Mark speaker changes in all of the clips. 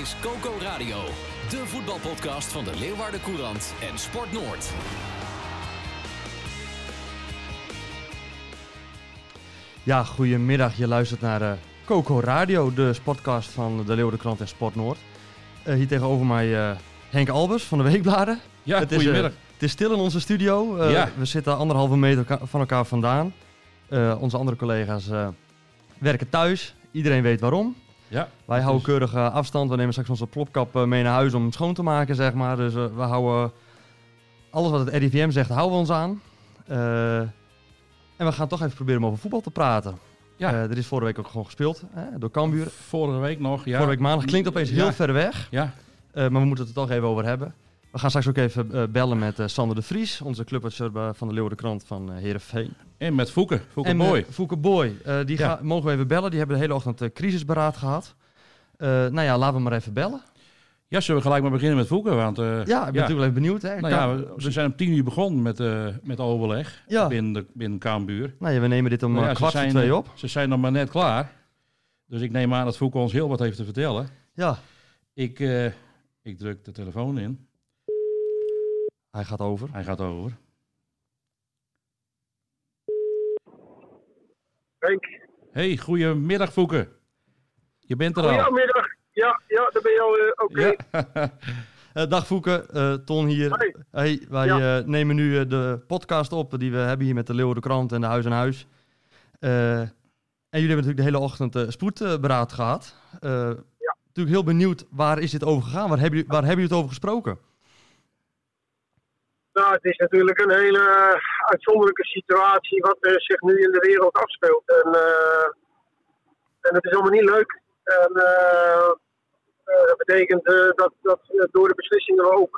Speaker 1: Is
Speaker 2: Coco Radio, de voetbalpodcast van de Leeuwarden Courant en Sport Noord.
Speaker 3: Ja, goedemiddag. Je luistert naar uh, Coco Radio, de sportcast van de Leeuwarden Krant en Sport Noord. Uh, hier tegenover mij uh, Henk Albers van de Weekbladen.
Speaker 4: Ja,
Speaker 3: het
Speaker 4: goedemiddag.
Speaker 3: Is, het is stil in onze studio.
Speaker 4: Ja.
Speaker 3: We zitten anderhalve meter van elkaar vandaan. onze andere collega's werken thuis. Iedereen weet waarom.
Speaker 4: Ja,
Speaker 3: Wij houden keurig afstand. We nemen straks onze plopkap mee naar huis om hem schoon te maken, zeg maar. Dus we houden alles wat het RIVM zegt, houden we ons aan. En we gaan toch even proberen om over voetbal te praten.
Speaker 4: Ja.
Speaker 3: Uh, er is vorige week ook gewoon gespeeld hè, door Cambuur.
Speaker 4: Vorige week nog, ja.
Speaker 3: Vorige week maandag. Klinkt opeens heel
Speaker 4: ja.
Speaker 3: ver weg.
Speaker 4: Ja.
Speaker 3: Uh, maar we moeten het er toch even over hebben. We gaan straks ook even uh, bellen met Sander de Vries, onze clubadviseur van de Leeuwarden Krant van Heerenveen.
Speaker 4: En met Fouke, Fouke
Speaker 3: en
Speaker 4: Boy.
Speaker 3: Fouke Boy, die ja. mogen we even bellen. Die hebben de hele ochtend crisisberaad gehad. nou ja, laten we maar even bellen.
Speaker 4: Ja, zullen we gelijk maar beginnen met Fouke? Want,
Speaker 3: ja, ik ben ja. natuurlijk even benieuwd. Hè?
Speaker 4: Nou ja, we, we zijn om tien uur begonnen met, uh, met overleg
Speaker 3: ja.
Speaker 4: binnen, de, binnen Kaambuur.
Speaker 3: Nou ja, we nemen dit om
Speaker 4: nou
Speaker 3: kwart voor twee op.
Speaker 4: Ze zijn nog maar net klaar. Dus ik neem aan dat Fouke ons heel wat heeft te vertellen.
Speaker 3: Ja.
Speaker 4: Ik, uh, ik druk de telefoon in.
Speaker 3: Hij gaat over.
Speaker 4: Hij gaat over.
Speaker 5: Henk.
Speaker 4: Hey, goedemiddag Fouke. Je bent er al.
Speaker 5: Goedemiddag. Ja, ja, daar ben je al uh, oké. Okay.
Speaker 3: Ja. uh, dag Fouke, uh, Ton hier.
Speaker 5: Hey.
Speaker 3: Hey, wij ja. nemen nu de podcast op die we hebben hier met de Leeuwarden Krant en de Huis en Huis. en jullie hebben natuurlijk de hele ochtend spoedberaad gehad.
Speaker 5: ja.
Speaker 3: Natuurlijk heel benieuwd, waar is dit over gegaan? Waar hebben jullie, waar hebben jullie het over gesproken?
Speaker 5: Nou, het is natuurlijk een hele uitzonderlijke situatie wat zich nu in de wereld afspeelt. En, en het is allemaal niet leuk. En uh, uh, dat betekent uh, dat, dat door de beslissingen we ook,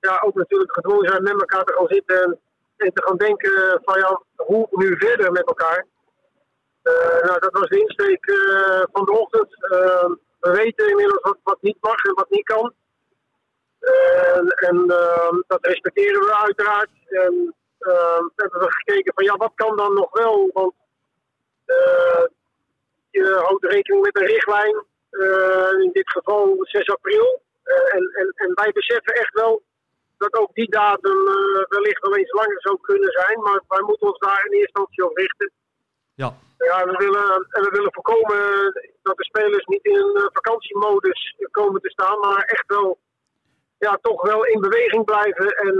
Speaker 5: ja, ook natuurlijk gedwongen zijn met elkaar te gaan zitten en, en te gaan denken van ja, hoe nu verder met elkaar. nou, dat was de insteek van de ochtend. we weten inmiddels wat, wat niet mag en wat niet kan. En dat respecteren we uiteraard. En hebben we gekeken van ja, wat kan dan nog wel? Want je houdt rekening met een richtlijn, uh, in dit geval 6 april. Uh, en, en, en wij beseffen echt wel dat ook die datum wellicht wel eens langer zou kunnen zijn, maar wij moeten ons daar in eerste instantie op richten.
Speaker 3: Ja.
Speaker 5: Ja, we willen, en we willen voorkomen dat de spelers niet in een vakantiemodus komen te staan, maar echt wel, ja, toch wel in beweging blijven en,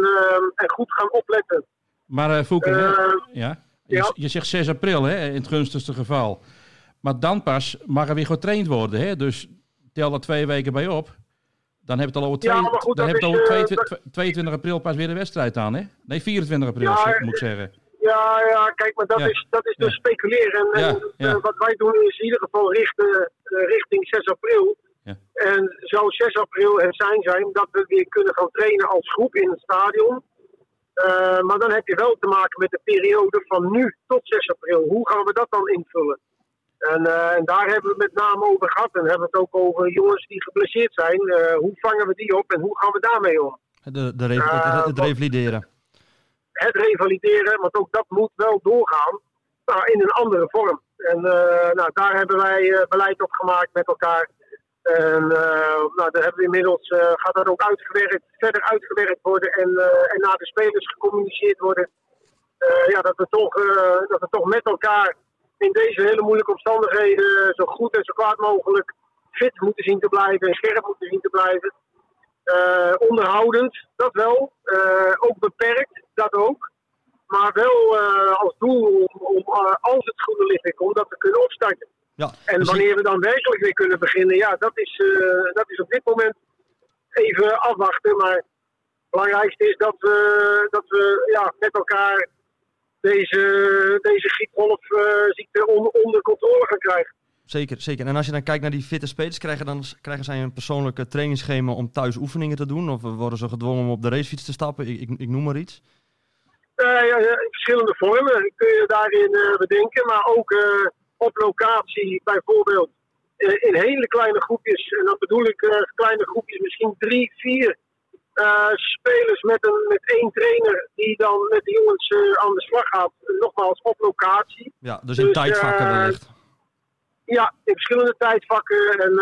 Speaker 5: en goed gaan opletten.
Speaker 4: Maar Fouke, ja? Je,
Speaker 5: ja?
Speaker 4: je zegt 6 april hè, in het gunstigste geval. Maar dan pas mag er weer getraind worden. Hè? Dus tel er twee weken bij op. Dan heb je het al over, twee,
Speaker 5: ja, goed,
Speaker 4: dan heb je
Speaker 5: is,
Speaker 4: over
Speaker 5: uh,
Speaker 4: 22, dat... 22, april pas weer de wedstrijd aan. Hè? Nee, 24 april
Speaker 5: ja,
Speaker 4: moet ik zeggen.
Speaker 5: Ja, ja, kijk, maar dat is, dat is dus speculeren. En, eh, wat wij doen is in ieder geval richten, eh, richting 6 april.
Speaker 4: Ja.
Speaker 5: En zou 6 april het zijn zijn dat we weer kunnen gaan trainen als groep in het stadion. Eh, maar dan heb je wel te maken met de periode van nu tot 6 april. Hoe gaan we dat dan invullen? En, eh, en daar hebben we het met name over gehad. En hebben we het ook over jongens die geblesseerd zijn. Eh, hoe vangen we die op en hoe gaan we daarmee om?
Speaker 3: De, de het, revalideren.
Speaker 5: het revalideren, want ook dat moet wel doorgaan, maar in een andere vorm. En eh, nou, daar hebben wij eh, beleid op gemaakt met elkaar. En uh, nou, daar hebben we inmiddels, uh, gaat dat ook uitgewerkt, verder uitgewerkt worden en, uh, en naar de spelers gecommuniceerd worden. ja, dat, we toch, dat we toch met elkaar in deze hele moeilijke omstandigheden zo goed en zo kwaad mogelijk fit moeten zien te blijven en scherp moeten zien te blijven. Onderhoudend, dat wel. Ook beperkt, dat ook. Maar wel als doel om, als het goede licht komt, dat we kunnen opstarten.
Speaker 3: Ja,
Speaker 5: En
Speaker 3: dus
Speaker 5: wanneer we dan werkelijk weer kunnen beginnen, ja, dat is, dat is op dit moment even afwachten. Maar het belangrijkste is dat we, dat we ja, met elkaar deze, deze griepgolfziekte on, onder controle gaan krijgen.
Speaker 3: Zeker, zeker. En als je dan kijkt naar die fitte spelers, krijgen, dan, krijgen zij een persoonlijke trainingsschema om thuis oefeningen te doen? Of worden ze gedwongen om op de racefiets te stappen? Ik, ik, ik noem maar iets.
Speaker 5: Uh, ja, in verschillende vormen kun je daarin uh, bedenken. Maar ook op locatie bijvoorbeeld in hele kleine groepjes. En dan bedoel ik kleine groepjes, misschien drie, vier spelers met, een, met één trainer die dan met de jongens aan de slag gaat. Nogmaals, op locatie.
Speaker 3: Ja, dus in dus, tijdvakken wellicht.
Speaker 5: Ja, in verschillende tijdvakken. En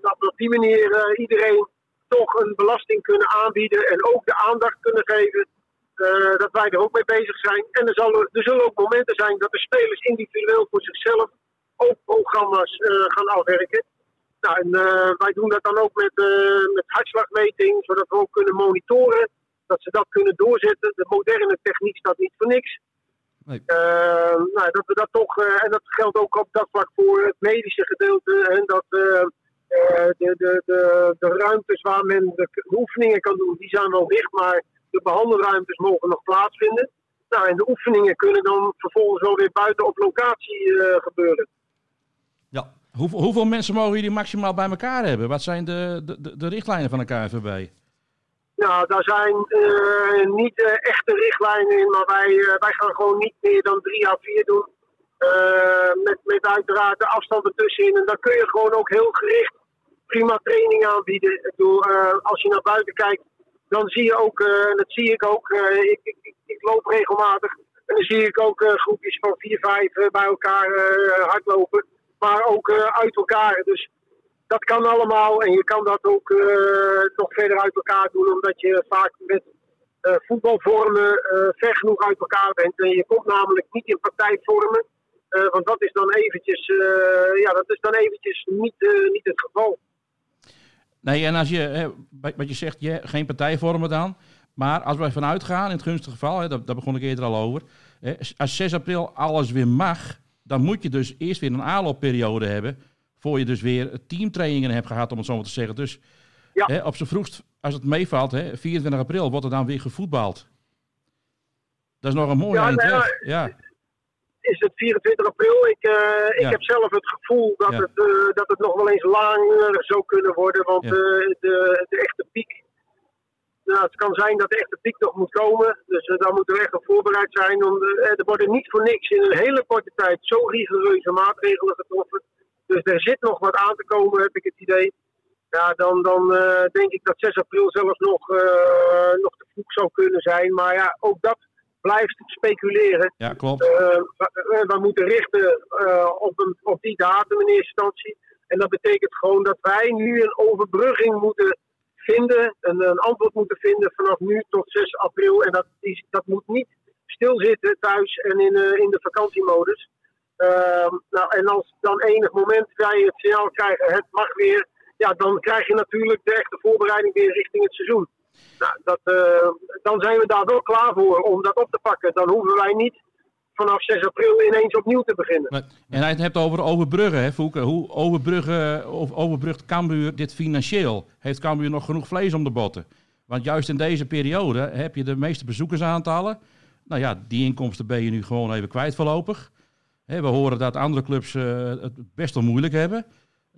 Speaker 5: dat we op die manier iedereen toch een belasting kunnen aanbieden en ook de aandacht kunnen geven uh, dat wij er ook mee bezig zijn. En er, zal, er zullen ook momenten zijn dat de spelers individueel voor zichzelf ook programma's uh, gaan afwerken. Nou, en uh, wij doen dat dan ook met, met hartslagmeting, zodat we ook kunnen monitoren. Dat ze dat kunnen doorzetten. De moderne techniek staat niet voor niks. Nee. nou, dat we dat toch, en dat geldt ook op dat vlak voor het medische gedeelte. En dat de, de, de, de ruimtes waar men de oefeningen kan doen, die zijn wel dicht. Maar de behandelruimtes mogen nog plaatsvinden. Nou, en de oefeningen kunnen dan vervolgens wel weer buiten op locatie uh, gebeuren.
Speaker 4: Ja. Hoe, hoeveel mensen mogen jullie maximaal bij elkaar hebben? Wat zijn de, de, de richtlijnen van de KNVB?
Speaker 5: Nou, daar zijn uh, niet uh, echte richtlijnen in, maar wij, wij gaan gewoon niet meer dan drie à vier doen. met, met uiteraard de afstand ertussenin. En dan kun je gewoon ook heel gericht prima training aanbieden. Ik bedoel, als je naar buiten kijkt, dan zie je ook, eh, dat zie ik ook, eh, ik, ik, ik, loop regelmatig. En dan zie ik ook eh, groepjes van vier, vijf bij elkaar hardlopen. Maar ook uit elkaar. Dus dat kan allemaal. En je kan dat ook nog verder uit elkaar doen, omdat je vaak met voetbalvormen ver genoeg uit elkaar bent. En je komt namelijk niet in partijvormen. want dat is dan eventjes, ja, dat is dan eventjes niet, niet het geval.
Speaker 4: Nee, en als je, hè, wat je zegt, je, geen partij vormen dan. Maar als wij vanuit gaan, in het gunstige geval, hè, daar, daar begon ik eerder al over. Hè, als 6 april alles weer mag, dan moet je dus eerst weer een aanloopperiode hebben. Voor je dus weer teamtrainingen hebt gehad, om het zo maar te zeggen. Dus ja. hè, op z'n vroegst, als het meevalt, hè, 24 april, wordt er dan weer gevoetbald. Dat is nog een mooie ja, eind nou
Speaker 5: Ja is het 24 april. Ik, uh, ik heb zelf het gevoel dat, het, uh, dat het nog wel eens langer zou kunnen worden. Want ja. uh, de, de echte piek. Nou, het kan zijn dat de echte piek nog moet komen. Dus daar moeten we echt op voorbereid zijn. Om de, er worden niet voor niks in een hele korte tijd zo rigoureuze maatregelen getroffen. Dus er zit nog wat aan te komen, heb ik het idee. Ja, dan, dan denk ik dat 6 april zelfs nog, nog te vroeg zou kunnen zijn. Maar ja, ook dat blijft speculeren.
Speaker 4: Ja, klopt.
Speaker 5: Uh, we, we, moeten richten uh, op, een, op die datum in eerste instantie. En dat betekent gewoon dat wij nu een overbrugging moeten vinden, een, een antwoord moeten vinden vanaf nu tot 6 april. En dat, is, dat moet niet stilzitten thuis en in, uh, in de vakantiemodus. Ehm, nou, en als dan enig moment wij het signaal krijgen, het mag weer, ja, dan krijg je natuurlijk de echte voorbereiding weer richting het seizoen. Nou, dat, uh, dan zijn we daar wel klaar voor om dat op te pakken. Dan hoeven wij niet vanaf 6 april ineens opnieuw te beginnen.
Speaker 4: En hij het hebt over overbruggen, hè, Fouke. Hoe overbruggen, of overbrugt Cambuur dit financieel? Heeft Cambuur nog genoeg vlees om de botten? Want juist in deze periode heb je de meeste bezoekersaantallen. Nou ja, die inkomsten ben je nu gewoon even kwijt voorlopig. we horen dat andere clubs uh, het best wel moeilijk hebben.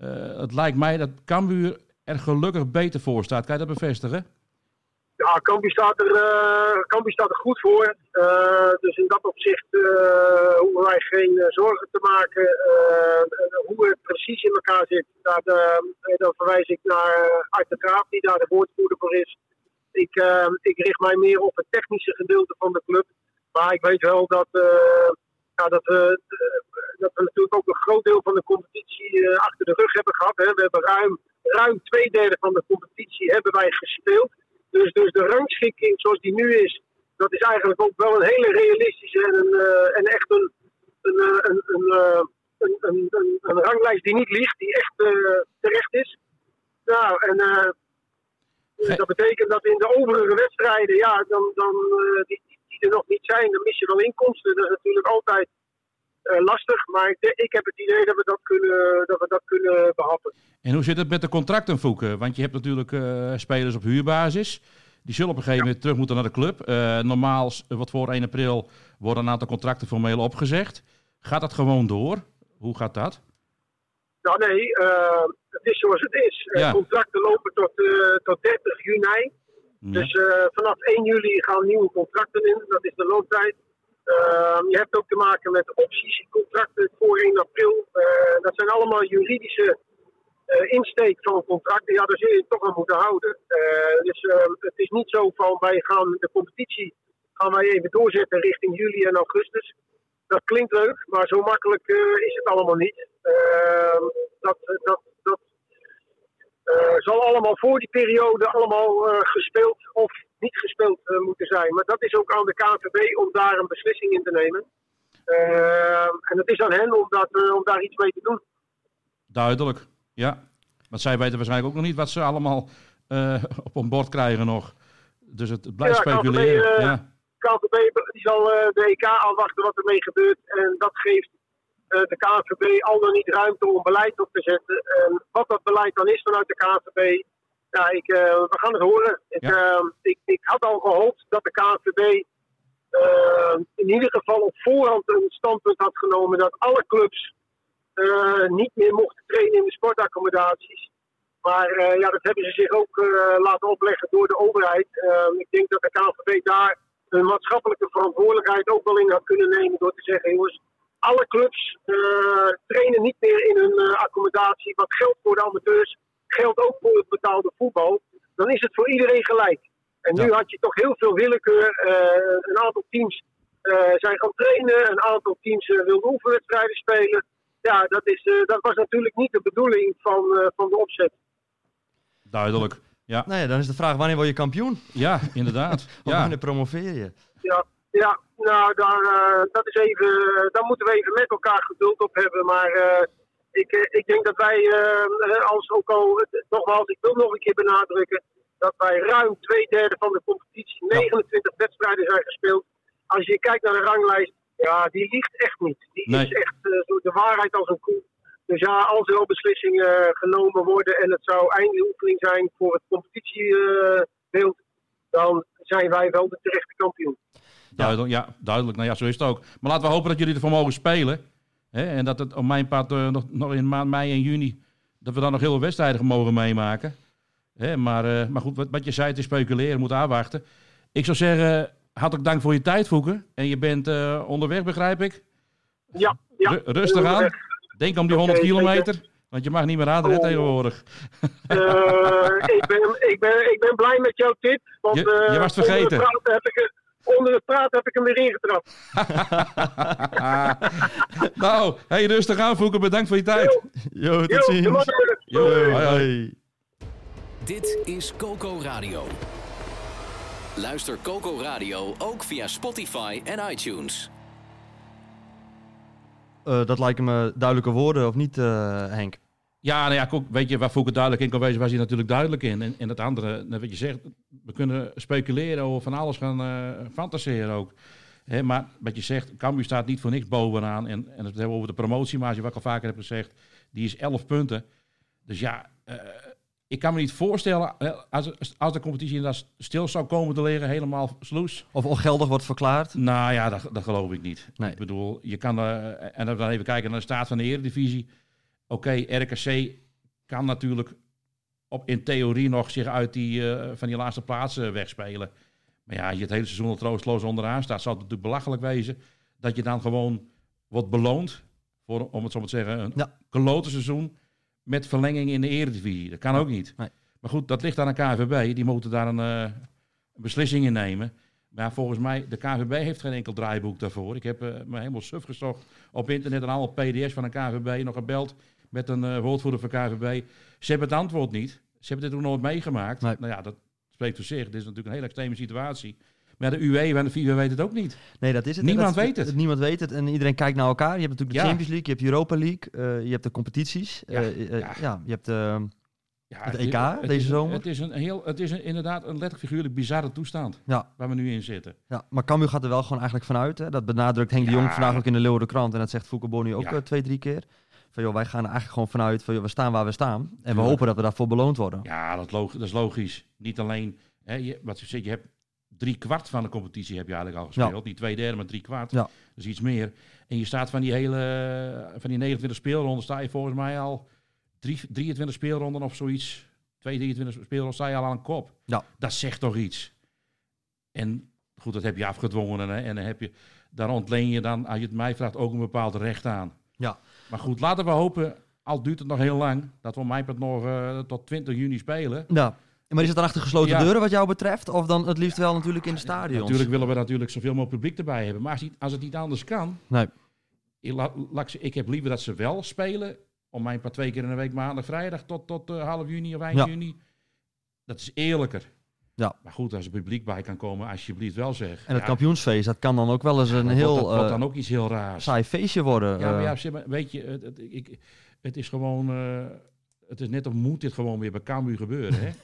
Speaker 4: Uh, het lijkt mij dat Cambuur er gelukkig beter voor staat. Kan je dat bevestigen?
Speaker 5: Ja, Kambi staat, er, uh, staat er goed voor. Uh, dus in dat opzicht uh, hoeven wij geen zorgen te maken. hoe het precies in elkaar zit, daar, dan verwijs ik naar Art de Graaf, die daar de woordvoerder voor is. Ik, ik richt mij meer op het technische gedeelte van de club. Maar ik weet wel dat, ja, dat, we, dat we natuurlijk ook een groot deel van de competitie achter de rug hebben gehad. Hè. We hebben ruim, ruim twee derde van de competitie hebben wij gespeeld. Dus, dus de rangschikking zoals die nu is, dat is eigenlijk ook wel een hele realistische en, een, uh, en echt een, een, eh, een, eh, een, een, een, een, ranglijst die niet ligt, die echt uh, terecht is. Nou, en uh, dat betekent dat in de overige wedstrijden, ja, dan, dan, die, die er nog niet zijn, dan mis je wel inkomsten. Dat is natuurlijk altijd lastig. Maar ik, ik, heb het idee dat we dat kunnen, dat we dat kunnen behappen.
Speaker 4: En hoe zit het met de contracten, Voeken? Want je hebt natuurlijk uh, spelers op huurbasis. Die zullen op een gegeven moment terug moeten naar de club. Uh, normaal, wat voor 1 april, worden een aantal contracten formeel opgezegd. Gaat dat gewoon door? Hoe gaat dat?
Speaker 5: Nou nee, eh, het is zoals het is. Eh,
Speaker 4: Ja.
Speaker 5: contracten lopen tot, eh, tot 30 juni. Dus eh, vanaf 1 juli gaan nieuwe contracten in. Dat is de looptijd. Ehm, je hebt ook te maken met optiescontracten voor 1 april. Eh, dat zijn allemaal juridische eh, insteek van contracten. Ja, daar zul je toch aan moeten houden. Eh, dus ehm, het is niet zo van wij gaan de competitie gaan wij even doorzetten richting juli en augustus. Dat klinkt leuk, maar zo makkelijk is het allemaal niet. Ehm, dat, dat, dat zal allemaal voor die periode allemaal gespeeld of niet gespeeld eh, moeten zijn. Maar dat is ook aan de KNVB om daar een beslissing in te nemen. Ehm, en het is aan hen om, dat, eh, om daar iets mee te doen.
Speaker 4: Duidelijk, ja. Want zij weten waarschijnlijk ook nog niet wat ze allemaal eh, op een bord krijgen nog. Dus het, blijft
Speaker 5: Ja, KNVB,
Speaker 4: speculeren.
Speaker 5: eh,
Speaker 4: ja.
Speaker 5: KNVB die zal eh, de EK afwachten wat ermee gebeurt. En dat geeft eh, de KNVB al dan niet ruimte om beleid op te zetten. En wat dat beleid dan is vanuit de KNVB, ja, ik, eh, we gaan het horen. Ik, eh, ik, ik had al gehoopt dat de KNVB eh, in ieder geval op voorhand een standpunt had genomen dat alle clubs eh, niet meer mochten trainen in de sportaccommodaties. Maar ja, dat hebben ze zich ook laten opleggen door de overheid. Eh, ik denk dat de KNVB daar een maatschappelijke verantwoordelijkheid ook wel in had kunnen nemen door te zeggen, jongens, alle clubs trainen niet meer in hun accommodatie. Wat geldt voor de amateurs, geldt ook voor het betaalde voetbal. Dan is het voor iedereen gelijk. En nu had je toch heel veel willekeur. Eh, een aantal teams eh, zijn gaan trainen, een aantal teams uh, wilden oefenwedstrijden spelen. Ja, dat, is, uh, dat was natuurlijk niet de bedoeling van, uh, van de opzet.
Speaker 4: Duidelijk. Ja,
Speaker 3: Nou ja, dan is de vraag, wanneer word je kampioen?
Speaker 4: ja inderdaad. Ja.
Speaker 3: wanneer promoveer je?
Speaker 5: Ja, ja nou, daar, uh, dat is even, daar moeten we even met elkaar geduld op hebben. Maar uh, ik, ik denk dat wij, uh, als ook al, nogmaals, ik wil nog een keer benadrukken, dat wij ruim twee derde van de competitie, 29 ja. wedstrijden zijn gespeeld. Als je kijkt naar de ranglijst, ja, die liegt echt niet. Die nee. is echt de waarheid als een koe. Dus ja, als er al beslissingen genomen worden en het zou eindoefening zijn voor het competitiebeeld, dan zijn wij wel de terechte kampioen.
Speaker 4: Duidelijk, ja, duidelijk. Nou ja, zo is het ook. Maar laten we hopen dat jullie ervoor mogen spelen. Hè? En dat het op mijn pad uh, nog, nog in maand mei en juni, dat we dan nog heel veel wedstrijden mogen meemaken. Hè? Maar, uh, maar goed, wat, wat je zei, is speculeren, moet aanwachten. Ik zou zeggen, hartelijk dank voor je tijd, Voeken. En je bent uh, onderweg, begrijp ik?
Speaker 5: Ja, ja.
Speaker 4: Rustig aan. Denk om die 100 okay, kilometer. Zeker. Want je mag niet meer aan oh. tegenwoordig.
Speaker 5: Uh, ik, ben, ik, ben, ik ben blij met jouw tip. Want,
Speaker 4: je, je was het vergeten.
Speaker 5: Heb ik, onder het praten heb ik hem weer ingetrapt.
Speaker 4: nou, hey, rustig aan, Voeken. Bedankt voor je tijd.
Speaker 3: Jo, tot ziens.
Speaker 4: Jo, hoi, hoi.
Speaker 2: Dit is Coco Radio. Luister Coco Radio ook via Spotify en iTunes.
Speaker 3: Uh, dat lijken me duidelijke woorden, of niet, uh, Henk?
Speaker 4: Ja, nou ja, weet je, waar Fouke duidelijk in kan wezen, was hij natuurlijk duidelijk in. En, en het andere, wat je zegt, we kunnen speculeren of van alles gaan uh, fantaseren ook. He, maar wat je zegt, Cambuur staat niet voor niks bovenaan. En, en als we het hebben over de promotiemarge, wat ik al vaker heb gezegd, die is 11 punten. Dus ja, uh, ik kan me niet voorstellen, als, als de competitie inderdaad stil zou komen te liggen, helemaal sloes.
Speaker 3: Of ongeldig wordt verklaard?
Speaker 4: Nou ja, dat, dat geloof ik niet. Nee. Ik bedoel, je kan, uh, en dan even kijken naar de staat van de Eredivisie. Oké, okay, RKC kan natuurlijk op, in theorie nog zich uit die, uh, van die laatste plaatsen wegspelen. Maar ja, als je het hele seizoen al troostloos onderaan staat, zal het natuurlijk belachelijk wezen dat je dan gewoon wordt beloond, voor, om het zo maar te zeggen, een ja. klote seizoen met verlenging in de Eredivisie. Dat kan ook niet.
Speaker 3: Nee.
Speaker 4: Maar goed, dat ligt aan de KVB. Die moeten daar een, uh, een beslissing in nemen. Maar volgens mij, de KVB heeft geen enkel draaiboek daarvoor. Ik heb uh, me helemaal suf gezocht op internet en alle PDF's van de KVB. Nog gebeld met een uh, woordvoerder van KVB. Ze hebben het antwoord niet. Ze hebben dit ook nooit meegemaakt.
Speaker 3: Nee.
Speaker 4: Nou ja, dat spreekt voor zich. Dit is natuurlijk een hele extreme situatie. Maar de UE en de FIFA weet het ook niet.
Speaker 3: Nee, dat is het.
Speaker 4: Niemand
Speaker 3: dat,
Speaker 4: weet het.
Speaker 3: Niemand weet het en iedereen kijkt naar elkaar. Je hebt natuurlijk de ja. Champions League, je hebt Europa League, uh, je hebt de competities. Ja, uh, uh, ja. ja je hebt ja, het EK
Speaker 4: het,
Speaker 3: deze
Speaker 4: is,
Speaker 3: zomer.
Speaker 4: Het is, een heel, het is een, inderdaad een letterlijk figuurlijk bizarre toestand waar we nu in zitten.
Speaker 3: Ja, maar Cambuur gaat er wel gewoon eigenlijk vanuit. Hè? Dat benadrukt Henk de Jong vandaag ook in de Leeuwarden krant. En dat zegt Foucault Boni ook twee, drie keer. Van joh, wij gaan er eigenlijk gewoon vanuit van joh, we staan waar we staan. En we hopen dat we daarvoor beloond worden.
Speaker 4: Ja, dat, dat is logisch. Niet alleen, hè, je, wat je zegt, je hebt drie kwart van de competitie heb je eigenlijk al gespeeld. Ja. Niet twee derde, maar drie kwart.
Speaker 3: Ja.
Speaker 4: Dus iets meer. En je staat van die hele, van die 29 speelronden sta je volgens mij al drie, 23 speelronden of zoiets. 2, 23 speelronden sta je al aan een kop.
Speaker 3: Ja.
Speaker 4: Dat zegt toch iets. En goed, dat heb je afgedwongen. Hè? En dan heb je, daar ontleen je dan, als je het mij vraagt, ook een bepaald recht aan.
Speaker 3: Ja.
Speaker 4: Maar goed, laten we hopen, al duurt het nog heel lang, dat we mij nog eh, tot 20 juni spelen.
Speaker 3: Ja. Maar is het dan achter gesloten
Speaker 4: Ja.
Speaker 3: deuren wat jou betreft? Of dan het liefst wel natuurlijk in de stadions?
Speaker 4: Natuurlijk willen we natuurlijk zoveel mogelijk publiek erbij hebben. Maar als, het- als het niet anders kan,
Speaker 3: Nee.
Speaker 4: ik, la- ik heb liever dat ze wel spelen. Om mij een paar twee keer in de week maandag, vrijdag tot, tot eh, half juni of eind
Speaker 3: Ja.
Speaker 4: juni. Dat is eerlijker.
Speaker 3: Ja.
Speaker 4: Maar goed, als er publiek bij kan komen, alsjeblieft wel zeg.
Speaker 3: En het
Speaker 4: Ja,
Speaker 3: kampioensfeest, dat kan dan ook wel eens een heel
Speaker 4: dat
Speaker 3: eh,
Speaker 4: dan ook iets heel raars.
Speaker 3: saai feestje worden.
Speaker 4: Ja, maar
Speaker 3: eh.
Speaker 4: ja, zeg maar, weet je, het, het, ik, het is gewoon, eh, het is net of moet dit gewoon weer bij Cambuur gebeuren, hè?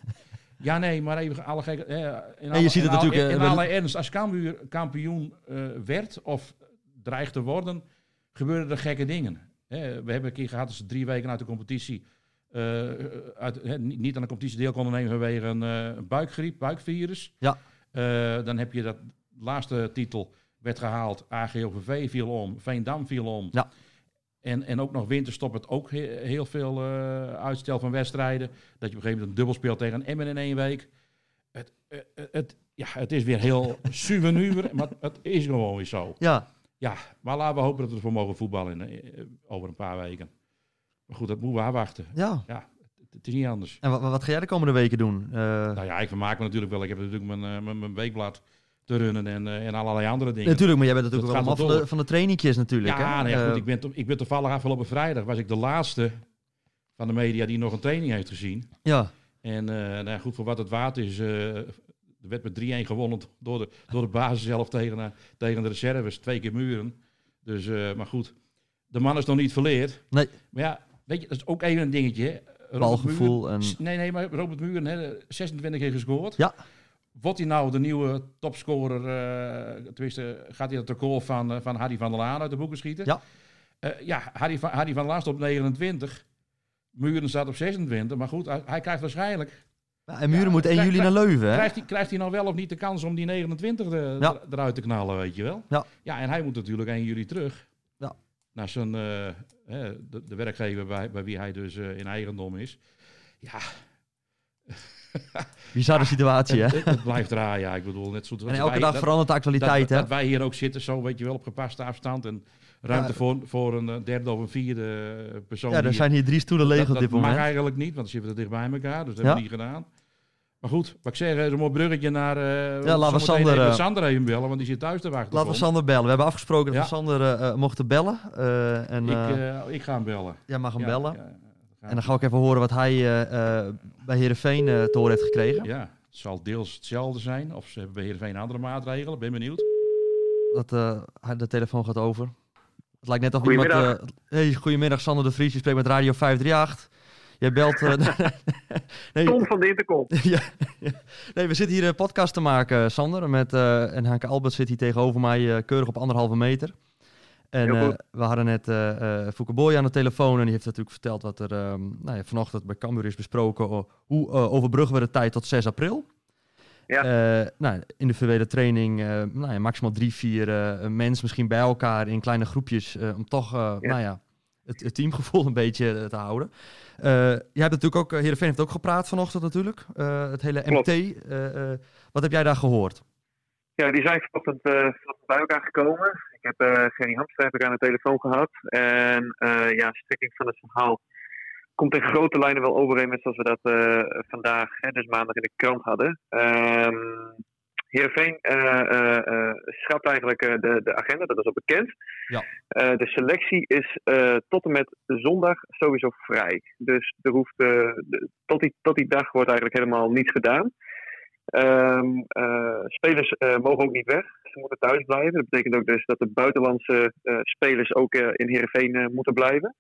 Speaker 4: Ja, nee, maar even alle gekke. eh, in alle-
Speaker 3: je ziet het natuurlijk,
Speaker 4: In,
Speaker 3: eh,
Speaker 4: in alle ernst, als Cambuur kampioen eh, werd of dreigt te worden, gebeuren er gekke dingen. Hè, we hebben een keer gehad dat ze drie weken uit de competitie. Eh, uit, niet aan de competitie deel konden nemen vanwege een eh, buikgriep, buikvirus.
Speaker 3: Ja.
Speaker 4: Eh, dan heb je dat laatste titel werd gehaald. AGOVV viel om, Veendam viel om.
Speaker 3: Ja.
Speaker 4: En, en ook nog winterstop het ook he- heel veel uitstel van wedstrijden. Dat je op een gegeven moment een dubbel speelt tegen Emmen in één week. Het, het, ja, het is weer heel suvenuur, maar het is gewoon weer zo.
Speaker 3: ja.
Speaker 4: Ja, maar laten we hopen dat we ervoor mogen voetballen in, over een paar weken. Maar goed, dat moeten we afwachten.
Speaker 3: ja.
Speaker 4: Ja, het, is niet anders.
Speaker 3: En wat, wat ga jij de komende weken doen? Eh,
Speaker 4: Nou ja, ik vermaak me natuurlijk wel. Ik heb natuurlijk mijn, eh, mijn, mijn weekblad te runnen en, eh, en allerlei andere dingen.
Speaker 3: natuurlijk, maar jij bent natuurlijk
Speaker 4: dat
Speaker 3: wel allemaal van de, van de trainingjes natuurlijk.
Speaker 4: ja,
Speaker 3: hè?
Speaker 4: nee, goed, ik, ben, ik ben toevallig afgelopen vrijdag was ik de laatste van de media die nog een training heeft gezien.
Speaker 3: ja.
Speaker 4: En nou ja, goed, voor wat het waard is, er werd met 3-1 gewonnen door de, door de basis zelf tegen, tegen de reserves. Twee keer muren. Dus, maar goed, de man is nog niet verleerd.
Speaker 3: Nee.
Speaker 4: Maar ja, weet je, dat is ook even een dingetje.
Speaker 3: Balgevoel en-
Speaker 4: Nee, nee, maar Robert Muren, hè, 26 keer gescoord.
Speaker 3: Ja.
Speaker 4: Wordt hij nou de nieuwe topscorer, eh tenminste, gaat hij het record van, eh, van Harry van der Laan uit de boeken schieten?
Speaker 3: Ja.
Speaker 4: Eh, ja, Harry van, Harry van der Laan staat op 29. Muren staat op 26. Maar goed, hij, hij krijgt waarschijnlijk...
Speaker 3: Ja, en Muren
Speaker 4: Ja,
Speaker 3: moet 1
Speaker 4: krijg-
Speaker 3: juli naar Leuven, hè?
Speaker 4: Krijgt hij, krijgt hij nou wel of niet de kans om die 29 er-
Speaker 3: Ja.
Speaker 4: er- eruit te knallen, weet je wel?
Speaker 3: Ja.
Speaker 4: Ja, en hij moet natuurlijk 1 juli terug.
Speaker 3: Ja.
Speaker 4: Naar zijn, eh, de, de werkgever bij, bij wie hij dus eh, in eigendom is. Ja,
Speaker 3: Bizarre situatie, hè?
Speaker 4: het, blijft raar, ja. Ik bedoel, net zo...
Speaker 3: En elke dag verandert de actualiteit,
Speaker 4: dat,
Speaker 3: hè?
Speaker 4: dat wij hier ook zitten, zo weet je wel, op gepaste afstand. En ruimte
Speaker 3: Ja.
Speaker 4: voor, voor een eh, derde of een vierde persoon.
Speaker 3: Ja, er zijn hier drie stoelen leeg
Speaker 4: dat,
Speaker 3: op
Speaker 4: dat
Speaker 3: dit
Speaker 4: mag
Speaker 3: moment.
Speaker 4: eigenlijk niet, want dan zitten dicht bij elkaar. Dus dat
Speaker 3: Ja.
Speaker 4: hebben we niet gedaan. Maar goed, wat ik zeg, een mooi bruggetje naar... eh
Speaker 3: laten we
Speaker 4: zometeen
Speaker 3: Sander,
Speaker 4: even
Speaker 3: eh,
Speaker 4: Sander even bellen, want die zit thuis te wachten.
Speaker 3: Laten we Sander bellen. We hebben afgesproken dat
Speaker 4: Ja.
Speaker 3: we Sander eh, eh, mochten bellen. eh, en, eh,
Speaker 4: Ik, eh, ik ga hem bellen.
Speaker 3: jij mag hem
Speaker 4: Ja,
Speaker 3: bellen.
Speaker 4: ja, ja,
Speaker 3: En dan ga ik even horen wat hij eh, eh, bij Heerenveen eh te horen heeft gekregen.
Speaker 4: Ja, het zal deels hetzelfde zijn. Of ze hebben bij Heerenveen andere maatregelen. Ben benieuwd.
Speaker 3: Dat eh, de telefoon gaat over. Het lijkt net of iemand...
Speaker 6: Goedemiddag.
Speaker 3: eh, hey, goedemiddag, Sander de Vries. Je spreekt met Radio 538. Jij belt... eh, nee,
Speaker 6: Tom van de Intercom.
Speaker 3: ja, nee, we zitten hier een podcast te maken, Sander. Met, eh, en Hanke Albert zit hier tegenover mij eh, keurig op anderhalve meter. En we hadden net Fouke Boy aan de telefoon. En die heeft natuurlijk verteld wat er ehm, nou ja, vanochtend bij Cambuur is besproken. hoe overbruggen we de tijd tot 6 april?
Speaker 6: Ja.
Speaker 3: Nou, individuele training, eh, nou ja, maximaal drie, vier mensen misschien bij elkaar in kleine groepjes. om toch
Speaker 6: Ja.
Speaker 3: nou ja, het, het teamgevoel een beetje te houden. Eh jij hebt natuurlijk ook, uh, Heerenveen heeft ook gepraat vanochtend natuurlijk. Eh, het hele
Speaker 6: Klopt.
Speaker 3: MT. eh, eh, wat heb jij daar gehoord?
Speaker 6: Ja, die zijn vanochtend eh, vanochtend bij elkaar gekomen. Ik heb eh Gerry Hamstra heb ik aan de telefoon gehad. En eh, ja, strekking van het verhaal komt in grote lijnen wel overeen met zoals we dat eh, vandaag, hè, dus maandag in de krant hadden. Ehm Heerenveen eh, eh, eh, schrapt eigenlijk de, de agenda, dat is al bekend.
Speaker 3: Ja.
Speaker 6: De selectie is tot en met zondag sowieso vrij. Dus er hoeft, de- tot, die, tot die dag wordt eigenlijk helemaal niets gedaan. Ehm, eh, spelers mogen ook niet weg. Ze moeten thuis blijven. Dat betekent ook dus dat de buitenlandse spelers ook in Heerenveen moeten blijven.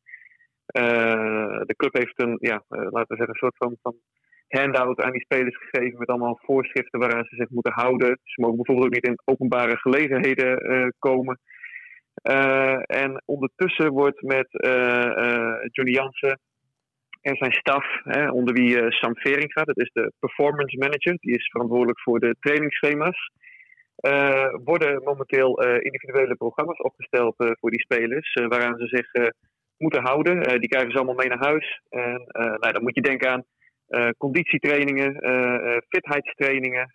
Speaker 6: De club heeft een, ja, laten we zeggen, een soort van, van handout aan die spelers gegeven met allemaal voorschriften waaraan ze zich moeten houden. Ze mogen bijvoorbeeld ook niet in openbare gelegenheden eh, komen. Eh, en ondertussen wordt met eh, Johnny Jansen en zijn staf, hè, onder wie Sam Vering gaat, dat is de performance manager, die is verantwoordelijk voor de trainingsschema's. worden momenteel individuele programma's opgesteld voor die spelers, waaraan ze zich moeten houden. Die krijgen ze allemaal mee naar huis. En nou, dan moet je denken aan conditietrainingen, fitheidstrainingen.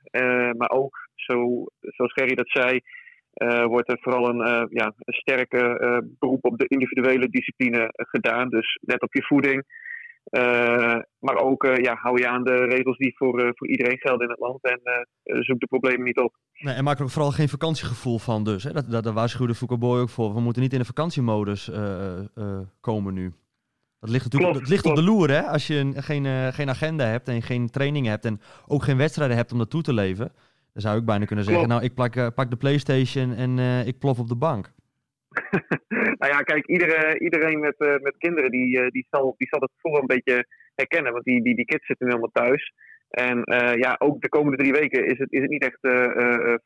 Speaker 6: maar ook, zo, zoals Gerry dat zei, wordt er vooral een, ja, een sterke beroep op de individuele discipline gedaan. Dus let op je voeding. Maar ook ja, hou je aan de regels die voor, voor iedereen gelden in het land en zoek de problemen niet op.
Speaker 3: Nee, en maak er ook vooral geen vakantiegevoel van dus. Hè? Dat, dat, daar waarschuwde Foucault ook voor. We moeten niet in de vakantiemodus komen nu. Dat ligt natuurlijk klopt, dat ligt op de loer hè. Als je geen, geen agenda hebt en geen trainingen hebt en ook geen wedstrijden hebt om dat toe te leven. Dan zou ik bijna kunnen zeggen, klopt. nou ik plak, pak de Playstation en ik plof op de bank.
Speaker 6: nou ja, kijk, iedereen, iedereen met, uh, met kinderen die, die, zal, die zal het gevoel een beetje herkennen. Want die, die, die kids zitten nu allemaal thuis. En uh, ja, ook de komende drie weken is het, is het niet echt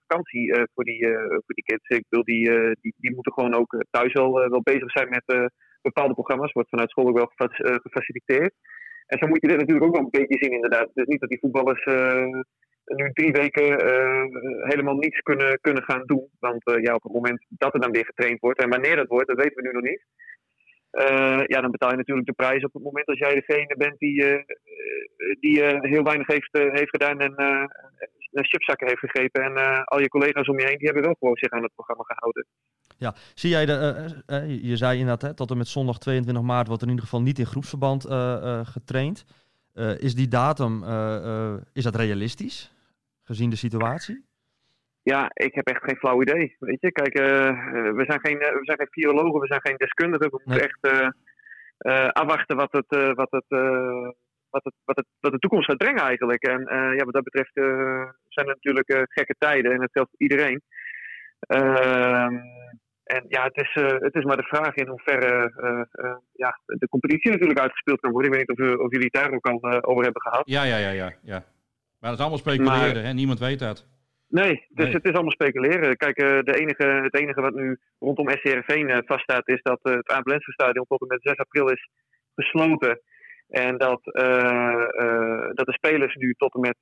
Speaker 6: vakantie voor, die, voor die kids. Ik bedoel, die, die, die moeten gewoon ook thuis wel, wel bezig zijn met bepaalde programma's. Wordt vanuit school ook wel gefaciliteerd. En zo moet je dit natuurlijk ook wel een beetje zien, inderdaad. Dus niet dat die voetballers nu drie weken uh, helemaal niets kunnen, kunnen gaan doen. Want ja, op het moment dat er dan weer getraind wordt, en wanneer dat wordt, dat weten we nu nog niet. Ja, dan betaal je natuurlijk de prijs op het moment als jij degene bent die, die heel weinig heeft, heeft gedaan en chipzakken heeft gegrepen. En al je collega's om je heen, die hebben wel gewoon zich aan het programma gehouden.
Speaker 3: Ja, zie jij, de, je zei inderdaad, hè, tot en met zondag 22 maart wordt er in ieder geval niet in groepsverband getraind. is die datum, is dat realistisch? gezien de situatie?
Speaker 6: Ja, ik heb echt geen flauw idee. Weet je, kijk, we, zijn geen, we zijn geen virologen, we zijn geen deskundigen. We moeten echt afwachten wat, het, wat, het, wat, het, wat, het, wat de toekomst gaat brengen eigenlijk. En ja, wat dat betreft zijn er natuurlijk gekke tijden en dat geldt voor iedereen. En ja, het is, het is maar de vraag in hoeverre ja, de competitie natuurlijk uitgespeeld kan worden. Ik weet niet of, of jullie het daar ook al over hebben gehad.
Speaker 4: Ja, ja, ja, ja. ja. Maar dat is allemaal speculeren, hè? niemand weet dat.
Speaker 6: Nee, dus het is allemaal speculeren. Kijk, de enige, het enige wat nu rondom SCRV vaststaat is dat het Abelense stadion tot en met 6 april is gesloten. En dat, dat de spelers nu tot en met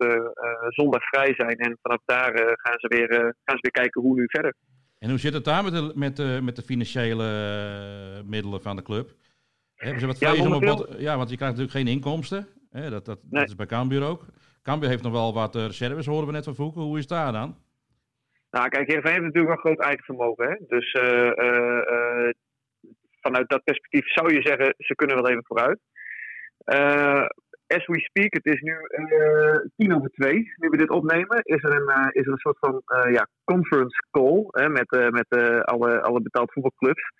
Speaker 6: zondag vrij zijn. En vanaf daar gaan, ze weer, gaan ze weer kijken hoe nu verder.
Speaker 4: En hoe zit het daar met de, met de, met de financiële middelen van de club? Hebben ze wat ja, momenteel... ja, want je krijgt natuurlijk geen inkomsten. Hè? Dat, dat, dat is bij Cambuur ook. Cambuur heeft nog wel wat uh, reserves, horen we net van Voeken. Hoe is het daar dan?
Speaker 6: Nou, kijk, Heerenveen heeft natuurlijk een groot eigen vermogen. Hè? Dus uh, vanuit dat perspectief zou je zeggen, ze kunnen wel even vooruit. As we speak, het is nu tien over twee, nu we dit opnemen, is er een, is er een soort van ja, conference call hè, met, met alle, alle betaald voetbalclubs.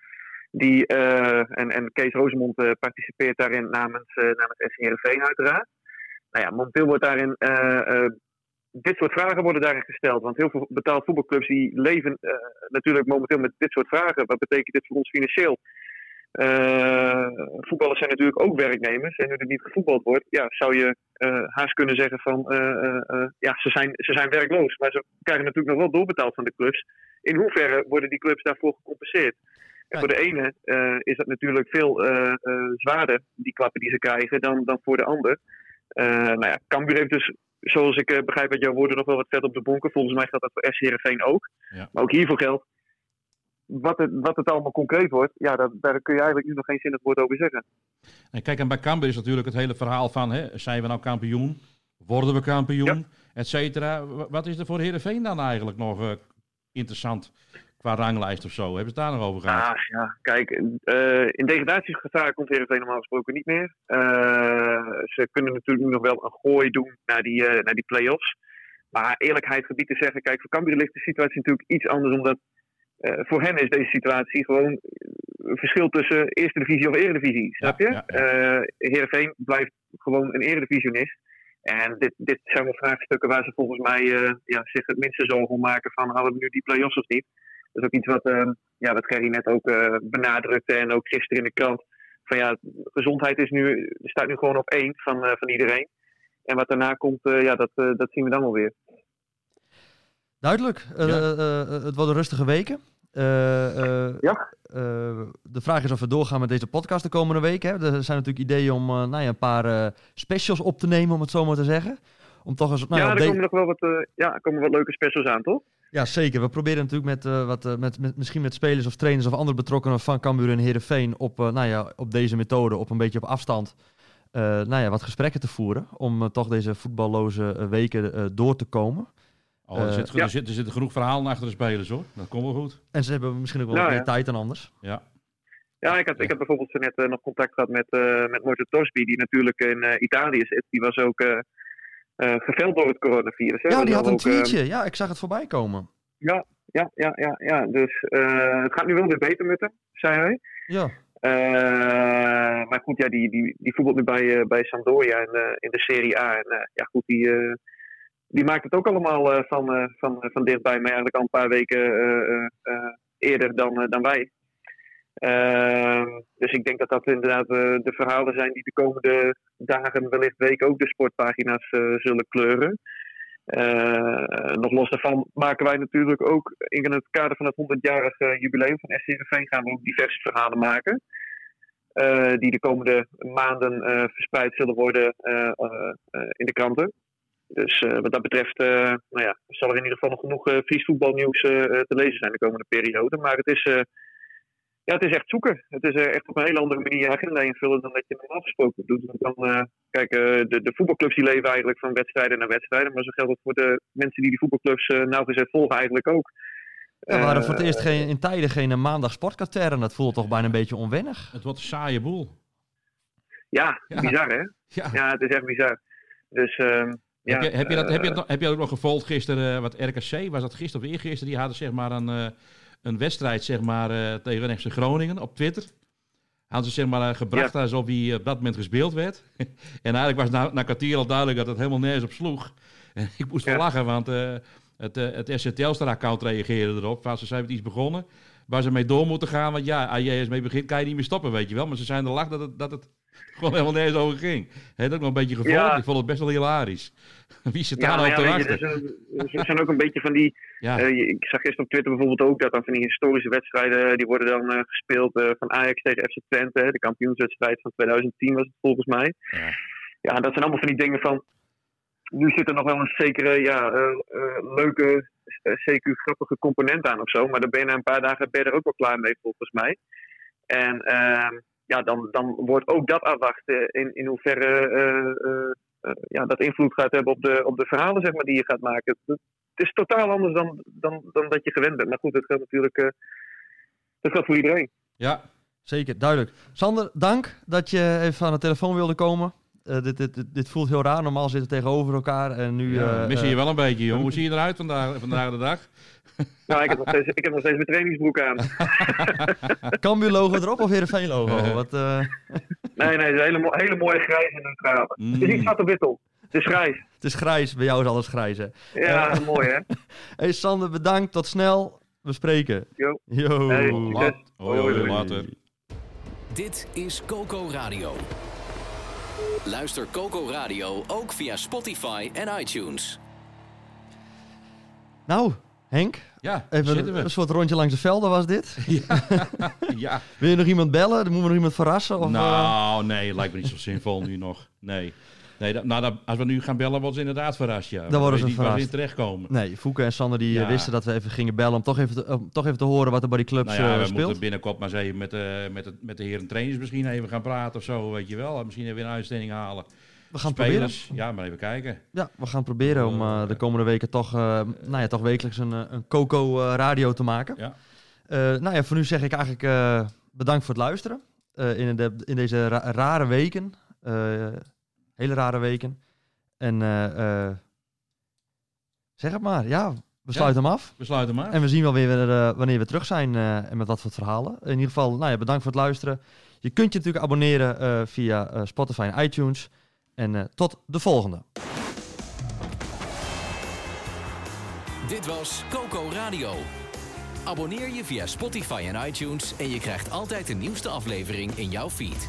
Speaker 6: Die, en, en Kees Rosemond participeert daarin namens, namens SCRV uiteraard nou ja, momenteel wordt daarin. Dit soort vragen worden daarin gesteld. Want heel veel betaald voetbalclubs die leven natuurlijk momenteel met dit soort vragen. Wat betekent dit voor ons financieel? Voetballers zijn natuurlijk ook werknemers. En nu er niet gevoetbald wordt, ja, zou je haast kunnen zeggen van ja, ze zijn, ze zijn werkloos. Maar ze krijgen natuurlijk nog wel doorbetaald van de clubs. In hoeverre worden die clubs daarvoor gecompenseerd? En voor de ene is dat natuurlijk veel zwaarder, die klappen die ze krijgen, dan, dan voor de ander. Nou ja, Cambuur heeft dus, zoals ik begrijp uit jouw woorden, nog wel wat vet op de bonken. Volgens mij gaat dat voor SC Heerenveen ook. Ja. Maar ook hiervoor geldt, wat het, wat het allemaal concreet wordt, ja, dat, daar kun je eigenlijk nu nog geen zinnig woord over zeggen.
Speaker 4: En kijk, en bij Cambuur is natuurlijk het hele verhaal van, hè, zijn we nou kampioen? Worden we kampioen? Ja. Et cetera. Wat is er voor Heerenveen dan eigenlijk nog uh, interessant? qua ranglijst of zo. Hebben ze het daar nog over gehad?
Speaker 6: Ah, ja, kijk, uh, in degradatiegevaar komt Heerenveen normaal gesproken niet meer. Uh, ze kunnen natuurlijk nu nog wel een gooi doen naar die, naar die play-offs. Maar eerlijkheid gebied te zeggen, kijk, voor Cambuur ligt de situatie natuurlijk iets anders. Omdat voor hen is deze situatie gewoon een verschil tussen eerste divisie of eredivisie. Snap je? Ja, ja. Heerenveen blijft gewoon een eredivisionist. En dit, dit zijn wel vraagstukken waar ze volgens mij ja, zich het minste zorgen om maken van halen we nu die play-offs of niet. Dat is ook iets wat, ja, wat Gerry net ook benadrukte en ook gisteren in de krant. Van ja, gezondheid is nu, staat nu gewoon op één van, uh, van iedereen. En wat daarna komt, ja, dat, dat zien we dan wel weer.
Speaker 3: Duidelijk. Ja. het worden rustige weken. ja. de vraag is of we doorgaan met deze podcast de komende weken. Er zijn natuurlijk ideeën om nou ja, een paar specials op te nemen, om het zo maar te zeggen. Om toch eens... Nou
Speaker 6: ja, er
Speaker 3: de-
Speaker 6: komen nog wel wat, eh, ja, komen wat leuke specials aan, toch?
Speaker 3: Ja, zeker. We proberen natuurlijk met, eh, wat, eh, met, met, misschien met spelers of trainers of andere betrokkenen van Cambuur en Heerenveen op, eh, nou ja, op deze methode, op een beetje op afstand, eh, nou ja, wat gesprekken te voeren. Om eh, toch deze voetballoze eh, weken eh, door te komen.
Speaker 4: Oh, er,
Speaker 3: Eh,
Speaker 4: zit,
Speaker 6: ja.
Speaker 4: er, zit, er zitten genoeg verhalen achter de spelers hoor. Dat komt wel goed.
Speaker 3: En ze hebben misschien ook wel
Speaker 6: Nou,
Speaker 3: wat meer
Speaker 6: ja.
Speaker 3: tijd dan anders.
Speaker 4: Ja.
Speaker 6: Ja, ik had, ik had bijvoorbeeld zo net eh, nog contact gehad met, eh met Mojo Tosby, die natuurlijk in eh, Italië zit. Die was ook eh eh geveld door het coronavirus. hè.
Speaker 3: Ja, die had een
Speaker 6: ook,
Speaker 3: tweetje. Ja, ik zag het voorbij komen.
Speaker 6: ja, ja, ja, ja, ja. Dus eh, het gaat nu wel weer beter met hem, zei hij.
Speaker 3: Ja,
Speaker 6: Eh, maar goed, ja, die, die, die voetbalt nu bij, bij Sampdoria in, eh, in de Serie A. En eh, ja, goed, die, eh, die maakt het ook allemaal eh, van, eh, van, van dichtbij, maar eigenlijk al een paar weken eh, eh, eh, eerder dan, eh, dan wij. Ehm, dus ik denk dat dat inderdaad eh, de verhalen zijn die de komende dagen, wellicht weken, ook de sportpagina's eh, zullen kleuren. Eh, nog los daarvan maken wij natuurlijk ook in het kader van het 100-jarig eh, jubileum van SCRV gaan we ook diverse verhalen maken. eh, die de komende maanden eh, verspreid zullen worden eh, eh, eh, in de kranten. Dus eh, wat dat betreft eh, nou ja, zal er in ieder geval nog genoeg eh Fries voetbalnieuws eh, eh, te lezen zijn de komende periode. Maar het is, eh, ja, het is echt zoeken. Het is echt op een hele andere manier je agenda invullen dan dat je normaal gesproken doet. Want Dan, eh, kijk, de, de voetbalclubs die leven eigenlijk van wedstrijden naar wedstrijden. Maar zo geldt het voor de mensen die die voetbalclubs nauwgezet volgen eigenlijk ook.
Speaker 3: Ja, we hadden voor het eerst geen, in tijden geen maandag sportkatern. Dat voelt toch bijna een beetje onwennig.
Speaker 4: Het wordt een saaie boel.
Speaker 6: Ja,
Speaker 4: Ja.
Speaker 6: bizar hè?
Speaker 4: Ja.
Speaker 6: Ja, het is echt bizar. Dus ehm, ja,
Speaker 4: heb, je, heb, je dat, heb, je
Speaker 6: eh,
Speaker 4: dat, heb je dat ook nog gevolgd gisteren? eh, wat RKC, was dat gisteren of eergisteren? Die hadden zeg maar een, eh, een wedstrijd zeg maar, tegen FC Groningen op Twitter. Hadden ze zeg maar gebracht alsof hij op dat moment gespeeld werd. en eigenlijk was na, na kwartier al duidelijk dat het helemaal nergens op sloeg. En ik moest wel
Speaker 6: Ja.
Speaker 4: lachen, want het, eh, het SC Telstar-account reageerde erop. Van, ze zijn met iets begonnen waar ze mee door moeten gaan. Want ja, als je eens mee begint, kan je niet meer stoppen, weet je wel. Maar ze zijn er lach dat het, dat het gewoon helemaal nergens over ging. Heb je ook nog een beetje gevolgd?
Speaker 6: Ja.
Speaker 4: Ik vond het best wel hilarisch. Wie zit daar nou te wachten?
Speaker 6: er zijn- ook een beetje van die
Speaker 4: Ja,
Speaker 6: Eh, ik zag gisteren op Twitter bijvoorbeeld ook dat dan van die historische wedstrijden, die worden dan eh, gespeeld eh, van Ajax tegen FC Twente, de kampioenswedstrijd van 2010 was het volgens mij.
Speaker 4: Ja.
Speaker 6: Ja, dat zijn allemaal van die dingen van, nu zit er nog wel een zekere, ja, eh, eh, leuke, eh, CQ grappige component aan of zo, maar dan ben je na een paar dagen ben je er ook wel klaar mee volgens mij. En ehm, ja, dan, dan wordt ook dat afwachten in, in hoeverre eh, eh, eh, ja, dat invloed gaat hebben op de, op de verhalen zeg maar, die je gaat maken. Het, is totaal anders dan, dan, dan dat je gewend bent. Maar goed, dat geldt natuurlijk dat geldt voor iedereen.
Speaker 4: ja.
Speaker 3: Zeker, duidelijk. Sander, dank dat je even aan de telefoon wilde komen. Eh, dit, dit, dit, dit voelt heel raar. Normaal zitten we tegenover elkaar. En nu.
Speaker 4: ja
Speaker 3: eh,
Speaker 4: mis je je
Speaker 3: eh,
Speaker 4: wel een beetje, jongen. Hoe zie je eruit vandaag, vandaag de dag?
Speaker 6: Nou, ik heb nog steeds, ik heb nog steeds mijn trainingsbroek aan.
Speaker 3: Cambuur logo erop of Heerenveen logo?
Speaker 4: Eh.
Speaker 3: Wat, eh,
Speaker 6: Nee, nee, het is een hele, mo- hele mooie grijs en neutrale.
Speaker 4: Mm.
Speaker 6: Het is niet zwart wit op. Het is grijs.
Speaker 3: het is grijs. Bij jou is alles grijs, hè?
Speaker 6: Ja, mooi hè.
Speaker 3: Hey Sander, bedankt. Tot snel. We spreken.
Speaker 6: Jo.
Speaker 3: Yo.
Speaker 6: Hey,
Speaker 4: hoi, Hoi. later.
Speaker 2: Dit is Coco Radio. Luister Coco Radio ook via Spotify en iTunes.
Speaker 3: Nou, Henk.
Speaker 4: Ja,
Speaker 3: Even
Speaker 4: zitten
Speaker 3: een,
Speaker 4: we.
Speaker 3: een soort rondje langs de velden was dit.
Speaker 4: Ja.
Speaker 3: Wil je nog iemand bellen? Dan moeten we nog iemand verrassen? Of, eh,
Speaker 4: nou, nee, het lijkt me niet zo zinvol nu nog. Nee. Nee dat, nou, dat- als we nu gaan bellen, worden ze inderdaad verrast, ja.
Speaker 3: Dan worden ze
Speaker 4: niet
Speaker 3: verrast.
Speaker 4: in terechtkomen.
Speaker 3: Nee, Fouke en Sander die eh,
Speaker 4: Ja.
Speaker 3: wisten dat we even gingen bellen om toch even om toch even te horen wat er bij die clubs
Speaker 4: Nou ja,
Speaker 3: eh,
Speaker 4: we moeten binnenkort maar eens even met, eh, met, het, met de heren trainers misschien even gaan praten of zo, weet je wel. Misschien even een uitzending halen.
Speaker 3: We gaan het proberen.
Speaker 4: Spelers, ja, maar even kijken.
Speaker 3: Ja, we gaan proberen om de komende weken toch, nou ja, toch wekelijks een, een Coco eh, radio te maken.
Speaker 4: Ja.
Speaker 3: Nou ja, voor nu zeg ik eigenlijk bedankt voor het luisteren. in, de, in deze ra- rare weken. Hele rare weken. En eh, eh, zeg het maar, ja, we sluiten hem af.
Speaker 4: We sluiten maar.
Speaker 3: En we zien wel weer eh, wanneer we terug zijn eh, en met wat voor verhalen. In ieder geval, nou ja, bedankt voor het luisteren. Je kunt je natuurlijk abonneren eh, via eh, Spotify en iTunes. En eh, tot de volgende.
Speaker 2: Dit was Coco Radio. Abonneer je via Spotify en iTunes en je krijgt altijd de nieuwste aflevering in jouw feed.